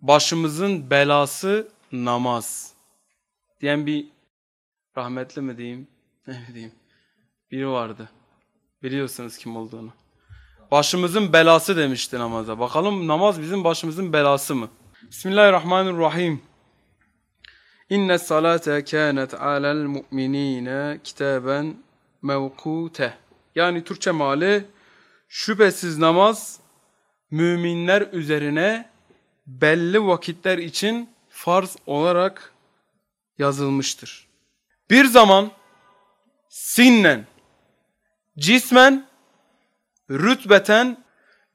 başımızın belası namaz. Diyen bir rahmetli mi diyeyim, ne diyeyim, biri vardı. Biliyorsunuz kim olduğunu. Başımızın belası demişti namaza. Bakalım namaz bizim başımızın belası mı? Bismillahirrahmanirrahim. İnne salate kânet alel mu'minîne kitaben mevkûte. Yani Türkçe mali şüphesiz namaz müminler üzerine belli vakitler için farz olarak yazılmıştır. Bir zaman sinnen, cismen, rütbeten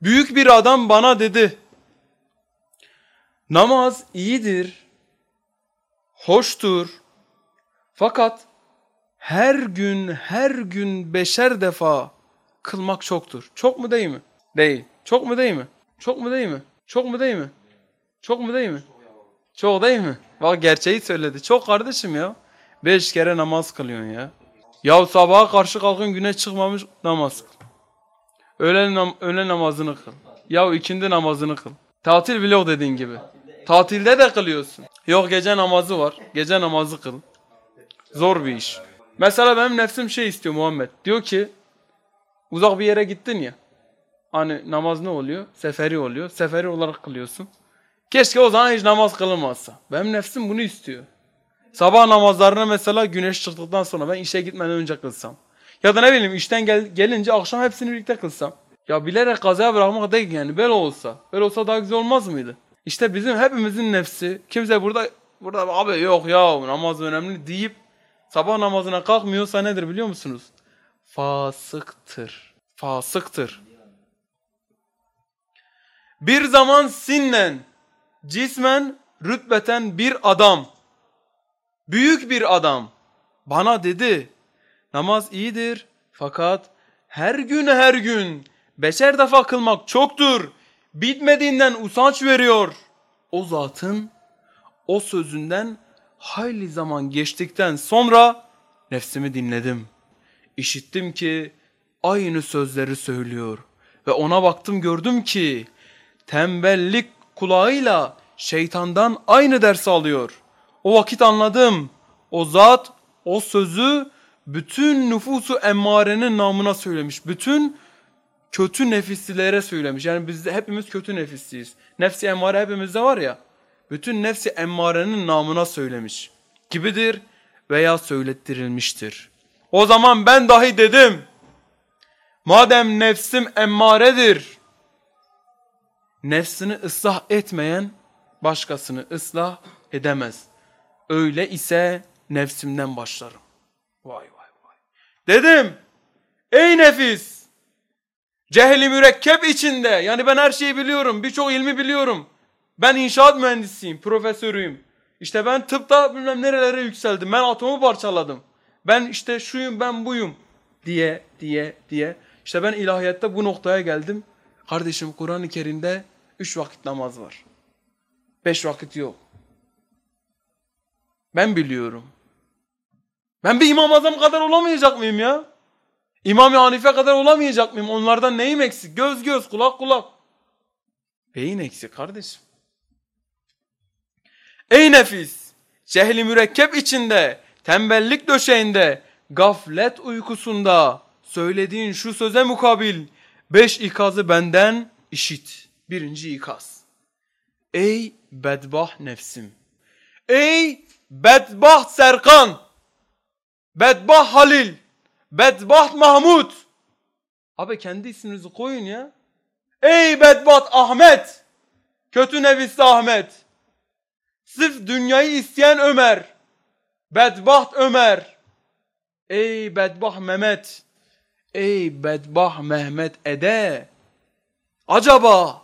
büyük bir adam bana dedi. Namaz iyidir, hoştur. Fakat her gün her gün beşer defa kılmak çoktur. Çok mu değil mi? Değil. Çok mu değil mi? Çok mu değil mi? Çok mu değil mi? Çok mu değil mi? Çok değil mi? Bak gerçeği söyledi. Çok kardeşim ya. Beş kere namaz kılıyorsun ya. Ya sabaha karşı kalkın güneş çıkmamış namaz kıl. Öğlen, nam öğlen namazını kıl. Ya ikindi namazını kıl. Tatil o dediğin gibi. Tatilde de kılıyorsun. Yok gece namazı var. Gece namazı kıl. Zor bir iş. Mesela benim nefsim şey istiyor Muhammed. Diyor ki uzak bir yere gittin ya. Hani namaz ne oluyor? Seferi oluyor. Seferi olarak kılıyorsun. Keşke o zaman hiç namaz kılınmazsa. Benim nefsim bunu istiyor. Sabah namazlarını mesela güneş çıktıktan sonra ben işe gitmeden önce kılsam. Ya da ne bileyim işten gel gelince akşam hepsini birlikte kılsam. Ya bilerek kazaya bırakmak değil yani böyle olsa. Böyle olsa daha güzel olmaz mıydı? İşte bizim hepimizin nefsi kimse burada burada abi yok ya namaz önemli deyip sabah namazına kalkmıyorsa nedir biliyor musunuz? Fasıktır. Fasıktır. Bir zaman sinnen, cismen, rütbeten bir adam, büyük bir adam bana dedi, namaz iyidir fakat her gün her gün beşer defa kılmak çoktur, bitmediğinden usanç veriyor. O zatın o sözünden hayli zaman geçtikten sonra nefsimi dinledim. İşittim ki aynı sözleri söylüyor ve ona baktım gördüm ki tembellik kulağıyla şeytandan aynı ders alıyor. O vakit anladım. O zat o sözü bütün nüfusu emmarenin namına söylemiş. Bütün kötü nefislilere söylemiş. Yani biz de hepimiz kötü nefisliyiz. Nefsi emmare hepimizde var ya. Bütün nefsi emmarenin namına söylemiş. Gibidir veya söylettirilmiştir. O zaman ben dahi dedim. Madem nefsim emmaredir nefsini ıslah etmeyen başkasını ıslah edemez. Öyle ise nefsimden başlarım. Vay vay vay. Dedim ey nefis cehli mürekkep içinde yani ben her şeyi biliyorum birçok ilmi biliyorum. Ben inşaat mühendisiyim profesörüyüm. İşte ben tıpta bilmem nerelere yükseldim. Ben atomu parçaladım. Ben işte şuyum ben buyum diye diye diye. İşte ben ilahiyette bu noktaya geldim. Kardeşim Kur'an-ı Kerim'de Üç vakit namaz var. Beş vakit yok. Ben biliyorum. Ben bir İmam Azam kadar olamayacak mıyım ya? İmam-ı Hanife kadar olamayacak mıyım? Onlardan neyim eksik? Göz göz, kulak kulak. Beyin eksik kardeşim. Ey nefis! Cehli mürekkep içinde, tembellik döşeğinde, gaflet uykusunda söylediğin şu söze mukabil beş ikazı benden işit. Birinci ikaz. Ey bedbah nefsim. Ey bedbah Serkan. Bedbah Halil. Bedbah Mahmud. Abi kendi isminizi koyun ya. Ey bedbaht Ahmet. Kötü nefisli Ahmet. Sırf dünyayı isteyen Ömer. Bedbaht Ömer. Ey bedbah Mehmet. Ey bedbah Mehmet Ede. Acaba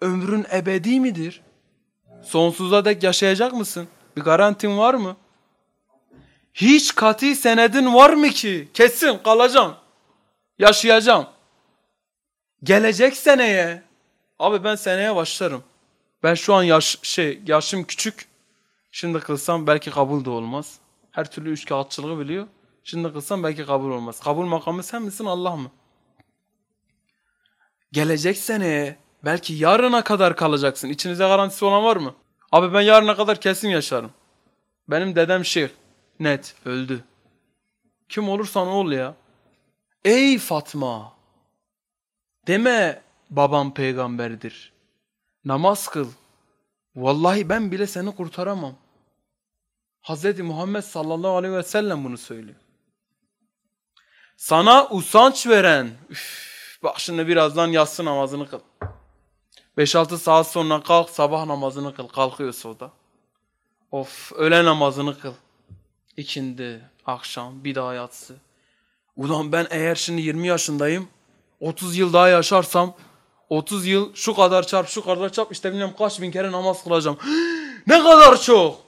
ömrün ebedi midir? Sonsuza dek yaşayacak mısın? Bir garantin var mı? Hiç kati senedin var mı ki? Kesin kalacağım. Yaşayacağım. Gelecek seneye. Abi ben seneye başlarım. Ben şu an yaş, şey, yaşım küçük. Şimdi kılsam belki kabul de olmaz. Her türlü üç kağıtçılığı biliyor. Şimdi kılsam belki kabul olmaz. Kabul makamı sen misin Allah mı? Gelecek seneye Belki yarına kadar kalacaksın. İçinizde garantisi olan var mı? Abi ben yarına kadar kesin yaşarım. Benim dedem şeyh. Net öldü. Kim olursan ol ya. Ey Fatma! Deme babam peygamberdir. Namaz kıl. Vallahi ben bile seni kurtaramam. Hz. Muhammed sallallahu aleyhi ve sellem bunu söylüyor. Sana usanç veren, üf, bak şimdi birazdan yatsı namazını kıl. 5-6 saat sonra kalk sabah namazını kıl. Kalkıyorsa o da. Of öğle namazını kıl. İkindi, akşam, bir daha yatsı. Ulan ben eğer şimdi 20 yaşındayım, 30 yıl daha yaşarsam, 30 yıl şu kadar çarp, şu kadar çarp, işte bilmem kaç bin kere namaz kılacağım. ne kadar çok!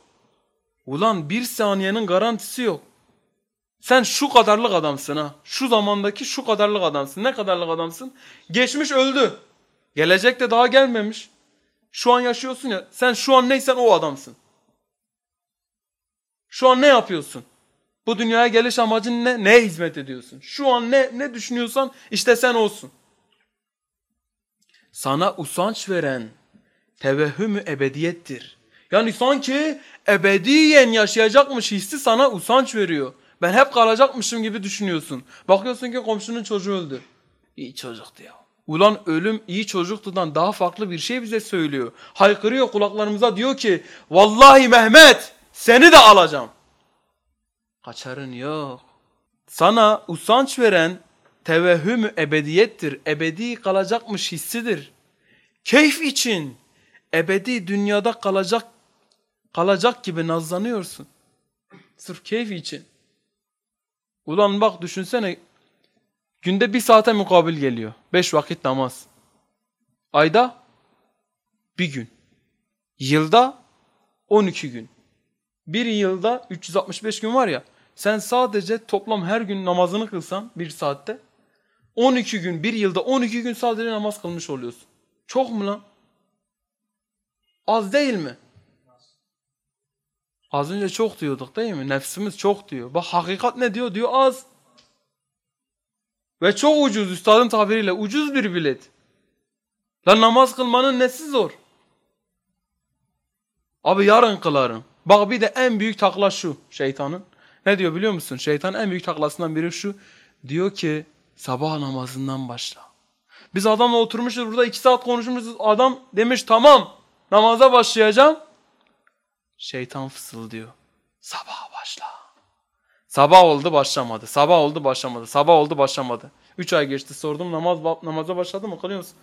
Ulan bir saniyenin garantisi yok. Sen şu kadarlık adamsın ha. Şu zamandaki şu kadarlık adamsın. Ne kadarlık adamsın? Geçmiş öldü. Gelecek de daha gelmemiş. Şu an yaşıyorsun ya. Sen şu an neysen o adamsın. Şu an ne yapıyorsun? Bu dünyaya geliş amacın ne? Neye hizmet ediyorsun? Şu an ne ne düşünüyorsan işte sen olsun. Sana usanç veren tevehhümü ebediyettir. Yani sanki ebediyen yaşayacakmış hissi sana usanç veriyor. Ben hep kalacakmışım gibi düşünüyorsun. Bakıyorsun ki komşunun çocuğu öldü. İyi çocuktu ya. Ulan ölüm iyi çocuktudan daha farklı bir şey bize söylüyor. Haykırıyor kulaklarımıza diyor ki vallahi Mehmet seni de alacağım. Kaçarın yok. Sana usanç veren tevehhüm ebediyettir. Ebedi kalacakmış hissidir. Keyif için ebedi dünyada kalacak kalacak gibi nazlanıyorsun. Sırf keyif için. Ulan bak düşünsene günde bir saate mukabil geliyor. Beş vakit namaz. Ayda bir gün. Yılda 12 gün. Bir yılda 365 gün var ya. Sen sadece toplam her gün namazını kılsan bir saatte 12 gün bir yılda 12 gün sadece namaz kılmış oluyorsun. Çok mu lan? Az değil mi? Az önce çok diyorduk değil mi? Nefsimiz çok diyor. Bak hakikat ne diyor? Diyor az. Ve çok ucuz üstadın tabiriyle. Ucuz bir bilet. Lan namaz kılmanın nesi zor? Abi yarın kılarım. Bak bir de en büyük takla şu şeytanın. Ne diyor biliyor musun? Şeytan en büyük taklasından biri şu. Diyor ki sabah namazından başla. Biz adamla oturmuşuz burada iki saat konuşmuşuz. Adam demiş tamam namaza başlayacağım. Şeytan fısıldıyor. Sabah başla. Sabah oldu başlamadı. Sabah oldu başlamadı. Sabah oldu başlamadı. Üç ay geçti sordum namaz namaza başladı mı kılıyor musun?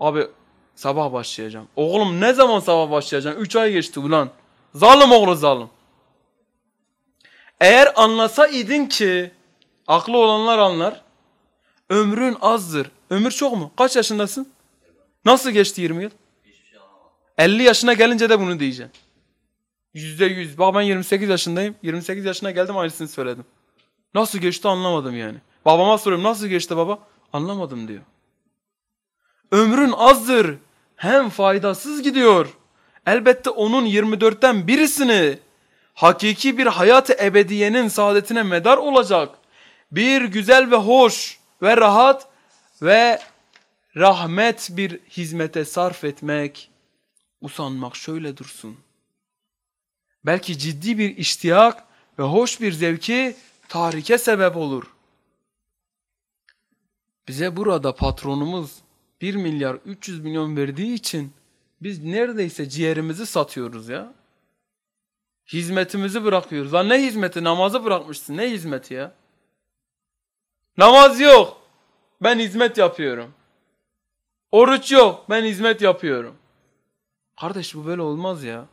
Abi sabah başlayacağım. Oğlum ne zaman sabah başlayacağım? Üç ay geçti ulan. Zalim oğlu zalim. Eğer anlasa idin ki aklı olanlar anlar. Ömrün azdır. Ömür çok mu? Kaç yaşındasın? Nasıl geçti 20 yıl? 50 yaşına gelince de bunu diyeceğim. Yüzde yüz. Bak ben 28 yaşındayım. 28 yaşına geldim aynısını söyledim. Nasıl geçti anlamadım yani. Babama soruyorum nasıl geçti baba? Anlamadım diyor. Ömrün azdır. Hem faydasız gidiyor. Elbette onun 24'ten birisini hakiki bir hayat-ı ebediyenin saadetine medar olacak. Bir güzel ve hoş ve rahat ve rahmet bir hizmete sarf etmek, usanmak şöyle dursun. Belki ciddi bir iştiyak ve hoş bir zevki tahrike sebep olur. Bize burada patronumuz 1 milyar 300 milyon verdiği için biz neredeyse ciğerimizi satıyoruz ya. Hizmetimizi bırakıyoruz. Lan ne hizmeti? Namazı bırakmışsın. Ne hizmeti ya? Namaz yok. Ben hizmet yapıyorum. Oruç yok. Ben hizmet yapıyorum. Kardeş bu böyle olmaz ya.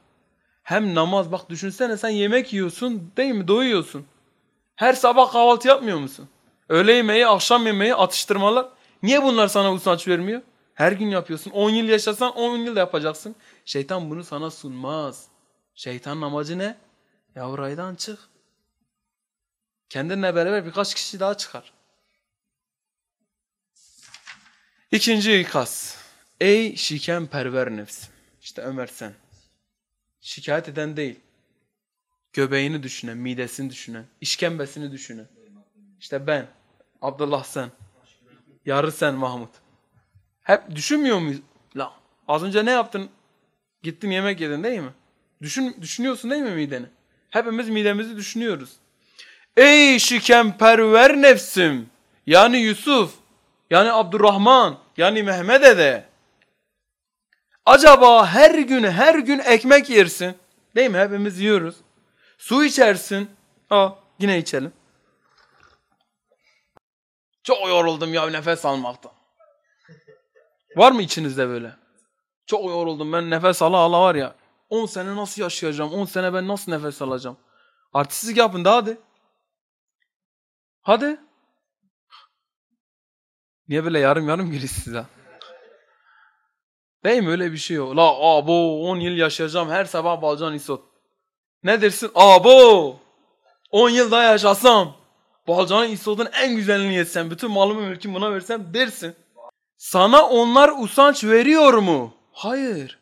Hem namaz bak düşünsene sen yemek yiyorsun değil mi? Doyuyorsun. Her sabah kahvaltı yapmıyor musun? Öğle yemeği, akşam yemeği, atıştırmalar. Niye bunlar sana usanç vermiyor? Her gün yapıyorsun. 10 yıl yaşasan 10 yıl da yapacaksın. Şeytan bunu sana sunmaz. Şeytanın amacı ne? Ya raydan çık. Kendinle beraber birkaç kişi daha çıkar. İkinci ikaz. Ey şiken perver nefs. İşte Ömer sen. Şikayet eden değil. Göbeğini düşünen, midesini düşünen, işkembesini düşünen. İşte ben, Abdullah sen, yarı sen Mahmut. Hep düşünmüyor muyuz? Az önce ne yaptın? Gittin yemek yedin değil mi? Düşün, düşünüyorsun değil mi mideni? Hepimiz midemizi düşünüyoruz. Ey şikemperver nefsim. Yani Yusuf. Yani Abdurrahman. Yani Mehmet Ede. Acaba her gün her gün ekmek yersin. Değil mi? Hepimiz yiyoruz. Su içersin. Aa, yine içelim. Çok yoruldum ya nefes almaktan. Var mı içinizde böyle? Çok yoruldum ben nefes ala ala var ya. 10 sene nasıl yaşayacağım? 10 sene ben nasıl nefes alacağım? Artistlik yapın da hadi. Hadi. Niye böyle yarım yarım gülüyorsunuz size? Değil mi öyle bir şey yok. La abo 10 yıl yaşayacağım her sabah balcan isot. Ne dersin? Abo 10 yıl daha yaşasam balcan isotun en güzelini yetsem bütün malımı mülkümü buna versem dersin. Sana onlar usanç veriyor mu? Hayır.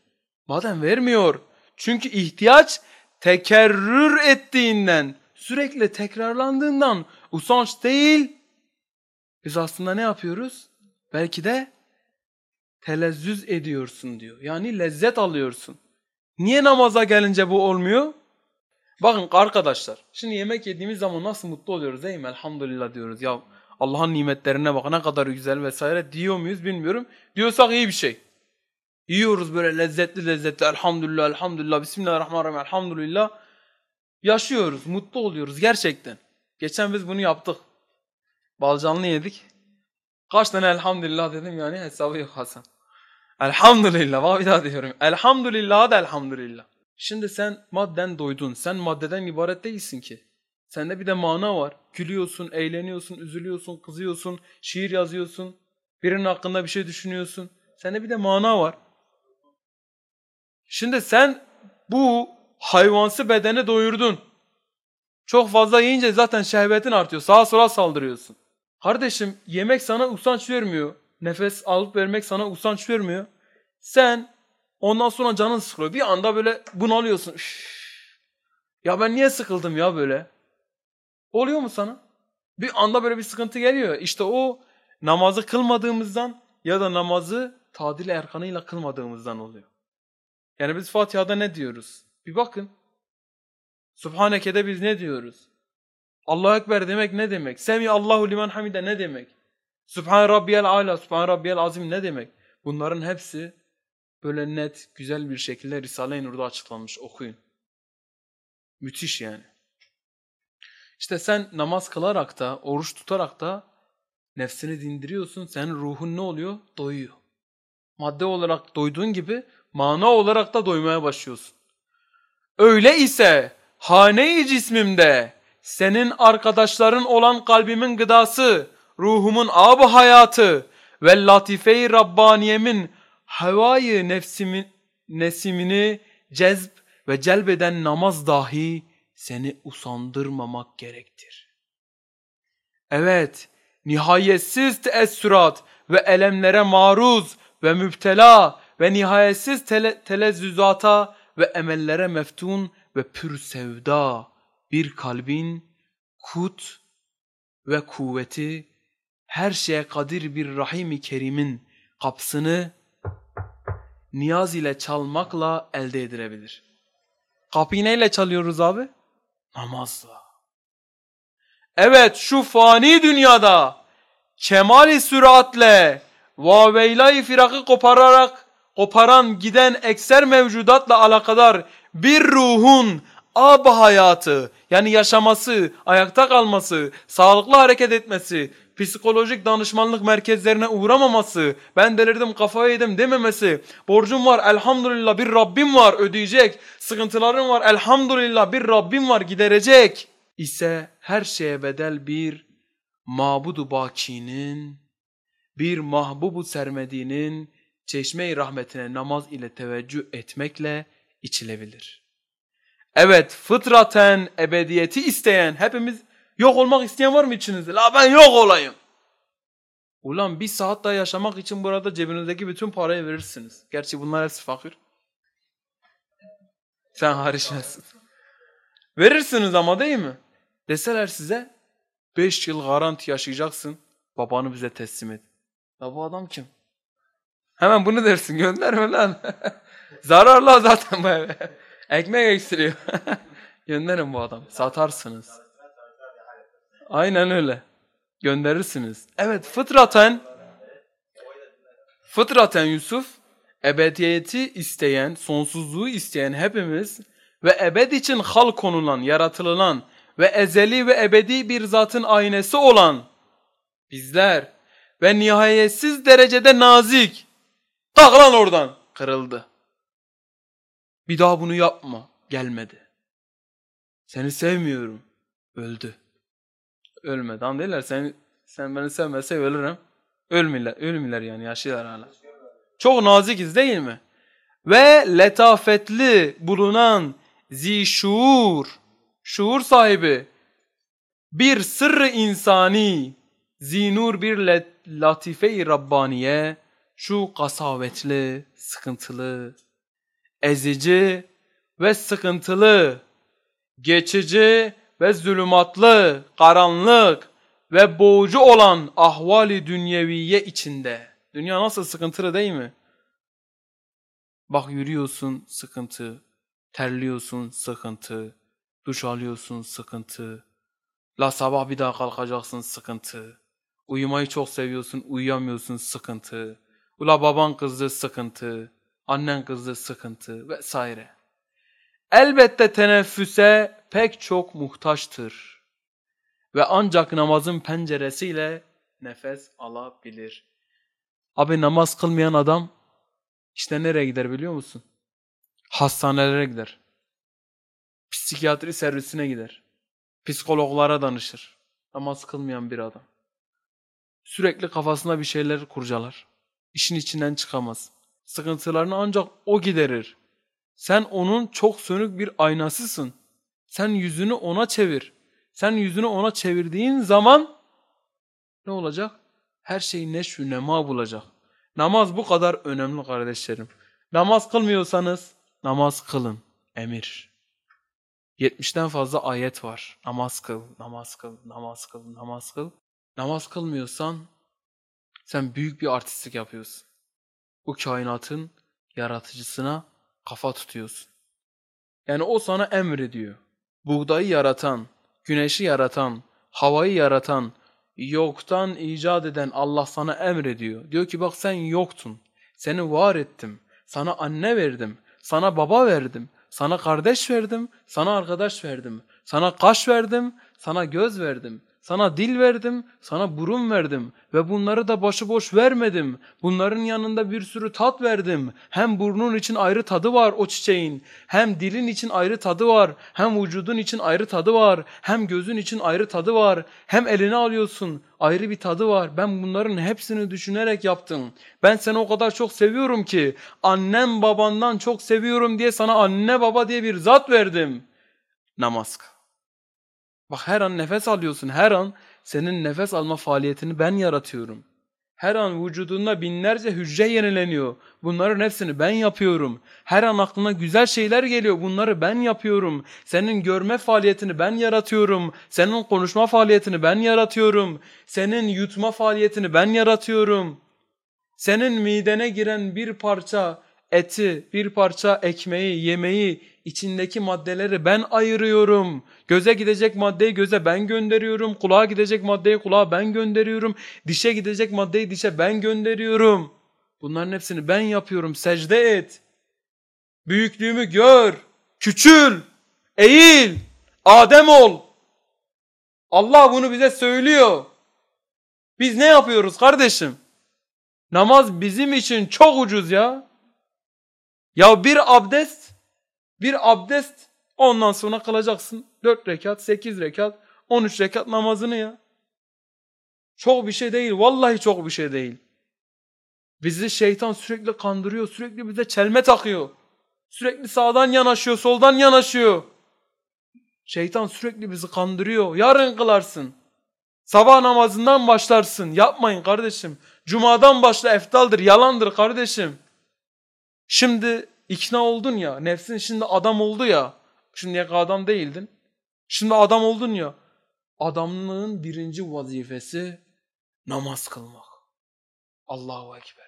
Madem vermiyor. Çünkü ihtiyaç tekerrür ettiğinden, sürekli tekrarlandığından usanç değil. Biz aslında ne yapıyoruz? Belki de telezzüz ediyorsun diyor. Yani lezzet alıyorsun. Niye namaza gelince bu olmuyor? Bakın arkadaşlar, şimdi yemek yediğimiz zaman nasıl mutlu oluyoruz değil mi? Elhamdülillah diyoruz. Ya Allah'ın nimetlerine bak ne kadar güzel vesaire diyor muyuz bilmiyorum. Diyorsak iyi bir şey. Yiyoruz böyle lezzetli lezzetli elhamdülillah elhamdülillah bismillahirrahmanirrahim elhamdülillah. Yaşıyoruz, mutlu oluyoruz gerçekten. Geçen biz bunu yaptık. Balcanlı yedik. Kaç tane elhamdülillah dedim yani hesabı yok Hasan. Elhamdülillah. Bak bir daha diyorum. Elhamdülillah da elhamdülillah. Şimdi sen madden doydun. Sen maddeden ibaret değilsin ki. Sende bir de mana var. Gülüyorsun, eğleniyorsun, üzülüyorsun, kızıyorsun, şiir yazıyorsun. Birinin hakkında bir şey düşünüyorsun. Sende bir de mana var. Şimdi sen bu hayvansı bedeni doyurdun. Çok fazla yiyince zaten şehvetin artıyor. Sağa sola saldırıyorsun. Kardeşim yemek sana usanç vermiyor. Nefes alıp vermek sana usanç vermiyor. Sen ondan sonra canın sıkılıyor. Bir anda böyle bunalıyorsun. Üff. Ya ben niye sıkıldım ya böyle? Oluyor mu sana? Bir anda böyle bir sıkıntı geliyor. İşte o namazı kılmadığımızdan ya da namazı tadil erkanıyla kılmadığımızdan oluyor. Yani biz Fatiha'da ne diyoruz? Bir bakın. Subhaneke'de biz ne diyoruz? Allahu Ekber demek ne demek? Semi Allahu limen hamide ne demek? Subhan Rabbiyel Ala, Subhan Rabbiyel Azim ne demek? Bunların hepsi böyle net, güzel bir şekilde Risale-i Nur'da açıklanmış. Okuyun. Müthiş yani. İşte sen namaz kılarak da, oruç tutarak da nefsini dindiriyorsun. Senin ruhun ne oluyor? Doyuyor. Madde olarak doyduğun gibi mana olarak da doymaya başlıyorsun. Öyle ise hane-i cismimde senin arkadaşların olan kalbimin gıdası, ruhumun ab hayatı ve latife-i Rabbaniyemin havayı nefsimin, nesimini cezb ve celbeden namaz dahi seni usandırmamak gerektir. Evet, nihayetsiz teessürat ve elemlere maruz ve müptela ve nihayetsiz tele, telezzüzata ve emellere meftun ve pür sevda bir kalbin kut ve kuvveti her şeye kadir bir rahimi kerimin kapsını niyaz ile çalmakla elde edilebilir. Kapıyı neyle çalıyoruz abi? Namazla. Evet şu fani dünyada kemali süratle vaveylayı firakı kopararak koparan giden ekser mevcudatla alakadar bir ruhun ab hayatı yani yaşaması, ayakta kalması, sağlıklı hareket etmesi, psikolojik danışmanlık merkezlerine uğramaması, ben delirdim kafayı yedim dememesi, borcum var elhamdülillah bir Rabbim var ödeyecek, sıkıntılarım var elhamdülillah bir Rabbim var giderecek ise her şeye bedel bir mabudu bakinin, bir mahbubu sermediğinin çeşme-i rahmetine namaz ile teveccüh etmekle içilebilir. Evet fıtraten ebediyeti isteyen hepimiz yok olmak isteyen var mı içinizde? La ben yok olayım. Ulan bir saat daha yaşamak için burada cebinizdeki bütün parayı verirsiniz. Gerçi bunlar hepsi fakir. Sen hariç Verirsiniz ama değil mi? Deseler size 5 yıl garanti yaşayacaksın. Babanı bize teslim et. Ya bu adam kim? Hemen bunu dersin gönderme lan. Zararlı zaten bu eve. Ekmek ekstiriyor. Gönderin bu adam. Satarsınız. Aynen öyle. Gönderirsiniz. Evet fıtraten fıtraten Yusuf ebediyeti isteyen, sonsuzluğu isteyen hepimiz ve ebed için hal konulan, yaratılan ve ezeli ve ebedi bir zatın aynesi olan bizler ve nihayetsiz derecede nazik. Tak lan oradan. Kırıldı. Bir daha bunu yapma. Gelmedi. Seni sevmiyorum. Öldü. Ölmedi. Anlayırlar sen, sen beni sevmezse ölürüm. Ölmüyorlar, ölmüyorlar yani yaşıyorlar hala. Çok nazikiz değil mi? Ve letafetli bulunan zişuur, şuur sahibi bir sırrı insani, zinur bir latife-i Rabbaniye, şu kasavetli, sıkıntılı, ezici ve sıkıntılı, geçici ve zulümatlı, karanlık ve boğucu olan ahvali dünyeviye içinde. Dünya nasıl sıkıntılı değil mi? Bak yürüyorsun sıkıntı, terliyorsun sıkıntı, duş alıyorsun sıkıntı. La sabah bir daha kalkacaksın sıkıntı. Uyumayı çok seviyorsun, uyuyamıyorsun sıkıntı. Ula baban kızdı sıkıntı, annen kızdı sıkıntı vesaire. Elbette teneffüse pek çok muhtaçtır ve ancak namazın penceresiyle nefes alabilir. Abi namaz kılmayan adam işte nereye gider biliyor musun? Hastanelere gider. Psikiyatri servisine gider. Psikologlara danışır. Namaz kılmayan bir adam. Sürekli kafasında bir şeyler kurcalar. İşin içinden çıkamaz. Sıkıntılarını ancak o giderir. Sen onun çok sönük bir aynasısın. Sen yüzünü ona çevir. Sen yüzünü ona çevirdiğin zaman ne olacak? Her şey neşvü nema bulacak. Namaz bu kadar önemli kardeşlerim. Namaz kılmıyorsanız namaz kılın. Emir. 70'ten fazla ayet var. Namaz kıl, namaz kıl, namaz kıl, namaz kıl. Namaz kılmıyorsan sen büyük bir artistlik yapıyorsun. Bu kainatın yaratıcısına kafa tutuyorsun. Yani o sana emrediyor. Buğdayı yaratan, güneşi yaratan, havayı yaratan, yoktan icat eden Allah sana emrediyor. Diyor ki bak sen yoktun. Seni var ettim. Sana anne verdim. Sana baba verdim. Sana kardeş verdim. Sana arkadaş verdim. Sana kaş verdim. Sana göz verdim. Sana dil verdim, sana burun verdim ve bunları da başıboş vermedim. Bunların yanında bir sürü tat verdim. Hem burnun için ayrı tadı var o çiçeğin, hem dilin için ayrı tadı var, hem vücudun için ayrı tadı var, hem gözün için ayrı tadı var, hem eline alıyorsun ayrı bir tadı var. Ben bunların hepsini düşünerek yaptım. Ben seni o kadar çok seviyorum ki annem babandan çok seviyorum diye sana anne baba diye bir zat verdim. Namaz kıl. Bak her an nefes alıyorsun. Her an senin nefes alma faaliyetini ben yaratıyorum. Her an vücudunda binlerce hücre yenileniyor. Bunların hepsini ben yapıyorum. Her an aklına güzel şeyler geliyor. Bunları ben yapıyorum. Senin görme faaliyetini ben yaratıyorum. Senin konuşma faaliyetini ben yaratıyorum. Senin yutma faaliyetini ben yaratıyorum. Senin midene giren bir parça eti, bir parça ekmeği, yemeği, içindeki maddeleri ben ayırıyorum. Göze gidecek maddeyi göze ben gönderiyorum. Kulağa gidecek maddeyi kulağa ben gönderiyorum. Dişe gidecek maddeyi dişe ben gönderiyorum. Bunların hepsini ben yapıyorum. Secde et. Büyüklüğümü gör. Küçül. Eğil. Adem ol. Allah bunu bize söylüyor. Biz ne yapıyoruz kardeşim? Namaz bizim için çok ucuz ya. Ya bir abdest, bir abdest ondan sonra kılacaksın 4 rekat, 8 rekat, 13 rekat namazını ya. Çok bir şey değil, vallahi çok bir şey değil. Bizi şeytan sürekli kandırıyor, sürekli bize çelme takıyor. Sürekli sağdan yanaşıyor, soldan yanaşıyor. Şeytan sürekli bizi kandırıyor. Yarın kılarsın. Sabah namazından başlarsın. Yapmayın kardeşim. Cumadan başla eftaldır, yalandır kardeşim. Şimdi ikna oldun ya, nefsin şimdi adam oldu ya. Şimdiye kadar adam değildin. Şimdi adam oldun ya. Adamlığın birinci vazifesi namaz kılmak. Allahu Ekber.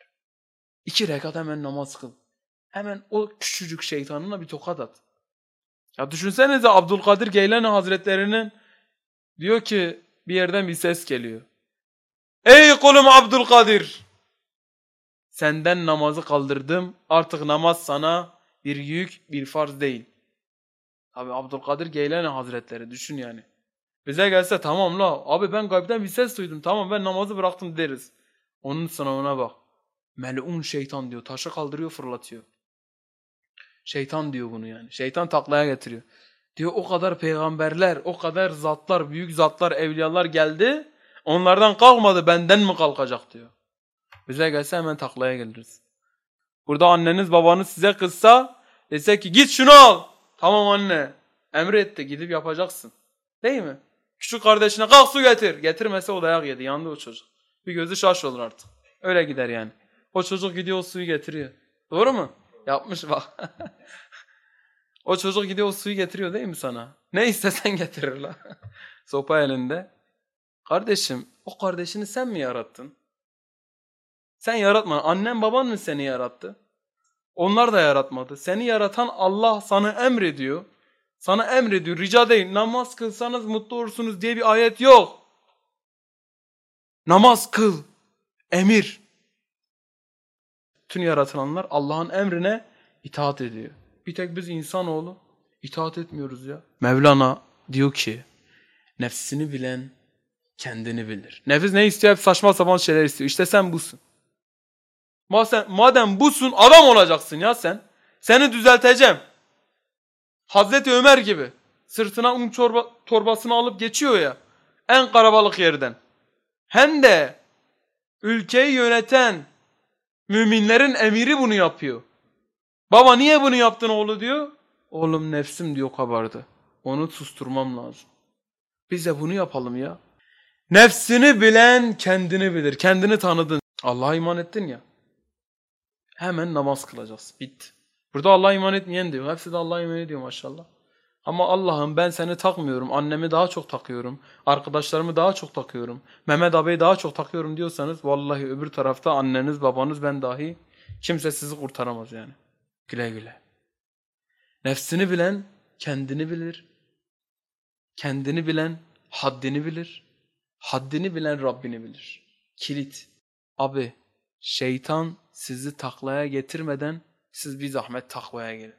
İki rekat hemen namaz kıl. Hemen o küçücük şeytanına bir tokat at. Ya düşünsenize Abdülkadir Geylani Hazretlerinin diyor ki bir yerden bir ses geliyor. Ey kulum Abdülkadir! Senden namazı kaldırdım. Artık namaz sana bir yük, bir farz değil. Abi Abdülkadir Geylani Hazretleri düşün yani. Bize gelse tamam la abi ben gaybden bir ses duydum tamam ben namazı bıraktım deriz. Onun sınavına bak. Melun şeytan diyor taşı kaldırıyor fırlatıyor. Şeytan diyor bunu yani. Şeytan taklaya getiriyor. Diyor o kadar peygamberler, o kadar zatlar, büyük zatlar, evliyalar geldi. Onlardan kalkmadı benden mi kalkacak diyor. Bize gelse hemen taklaya geliriz. Burada anneniz babanız size kızsa dese ki git şunu al. Tamam anne. Emretti gidip yapacaksın. Değil mi? Küçük kardeşine kalk su getir. Getirmese o dayak yedi. Yandı o çocuk. Bir gözü şaş olur artık. Öyle gider yani. O çocuk gidiyor o suyu getiriyor. Doğru mu? Yapmış bak. o çocuk gidiyor o suyu getiriyor değil mi sana? Ne istesen getirir la. Sopa elinde. Kardeşim o kardeşini sen mi yarattın? Sen yaratma. Annen baban mı seni yarattı? Onlar da yaratmadı. Seni yaratan Allah sana emrediyor. Sana emrediyor. Rica değil. Namaz kılsanız mutlu olursunuz diye bir ayet yok. Namaz kıl. Emir. Bütün yaratılanlar Allah'ın emrine itaat ediyor. Bir tek biz insanoğlu itaat etmiyoruz ya. Mevlana diyor ki nefsini bilen kendini bilir. Nefis ne istiyor? Hep saçma sapan şeyler istiyor. İşte sen busun. Madem, madem busun adam olacaksın ya sen. Seni düzelteceğim. Hazreti Ömer gibi. Sırtına un çorba, torbasını alıp geçiyor ya. En karabalık yerden. Hem de ülkeyi yöneten müminlerin emiri bunu yapıyor. Baba niye bunu yaptın oğlu diyor. Oğlum nefsim diyor kabardı. Onu susturmam lazım. Biz de bunu yapalım ya. Nefsini bilen kendini bilir. Kendini tanıdın. Allah'a iman ettin ya. Hemen namaz kılacağız. Bitti. Burada Allah'a iman etmeyen diyor. Hepsi de Allah'a iman ediyor maşallah. Ama Allah'ım ben seni takmıyorum. Annemi daha çok takıyorum. Arkadaşlarımı daha çok takıyorum. Mehmet abiyi daha çok takıyorum diyorsanız vallahi öbür tarafta anneniz, babanız, ben dahi kimse sizi kurtaramaz yani. Güle güle. Nefsini bilen kendini bilir. Kendini bilen haddini bilir. Haddini bilen Rabbini bilir. Kilit. Abi şeytan sizi taklaya getirmeden siz bir zahmet takvaya gelin.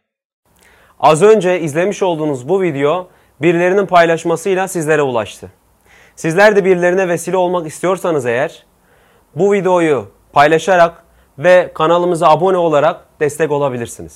Az önce izlemiş olduğunuz bu video birilerinin paylaşmasıyla sizlere ulaştı. Sizler de birilerine vesile olmak istiyorsanız eğer bu videoyu paylaşarak ve kanalımıza abone olarak destek olabilirsiniz.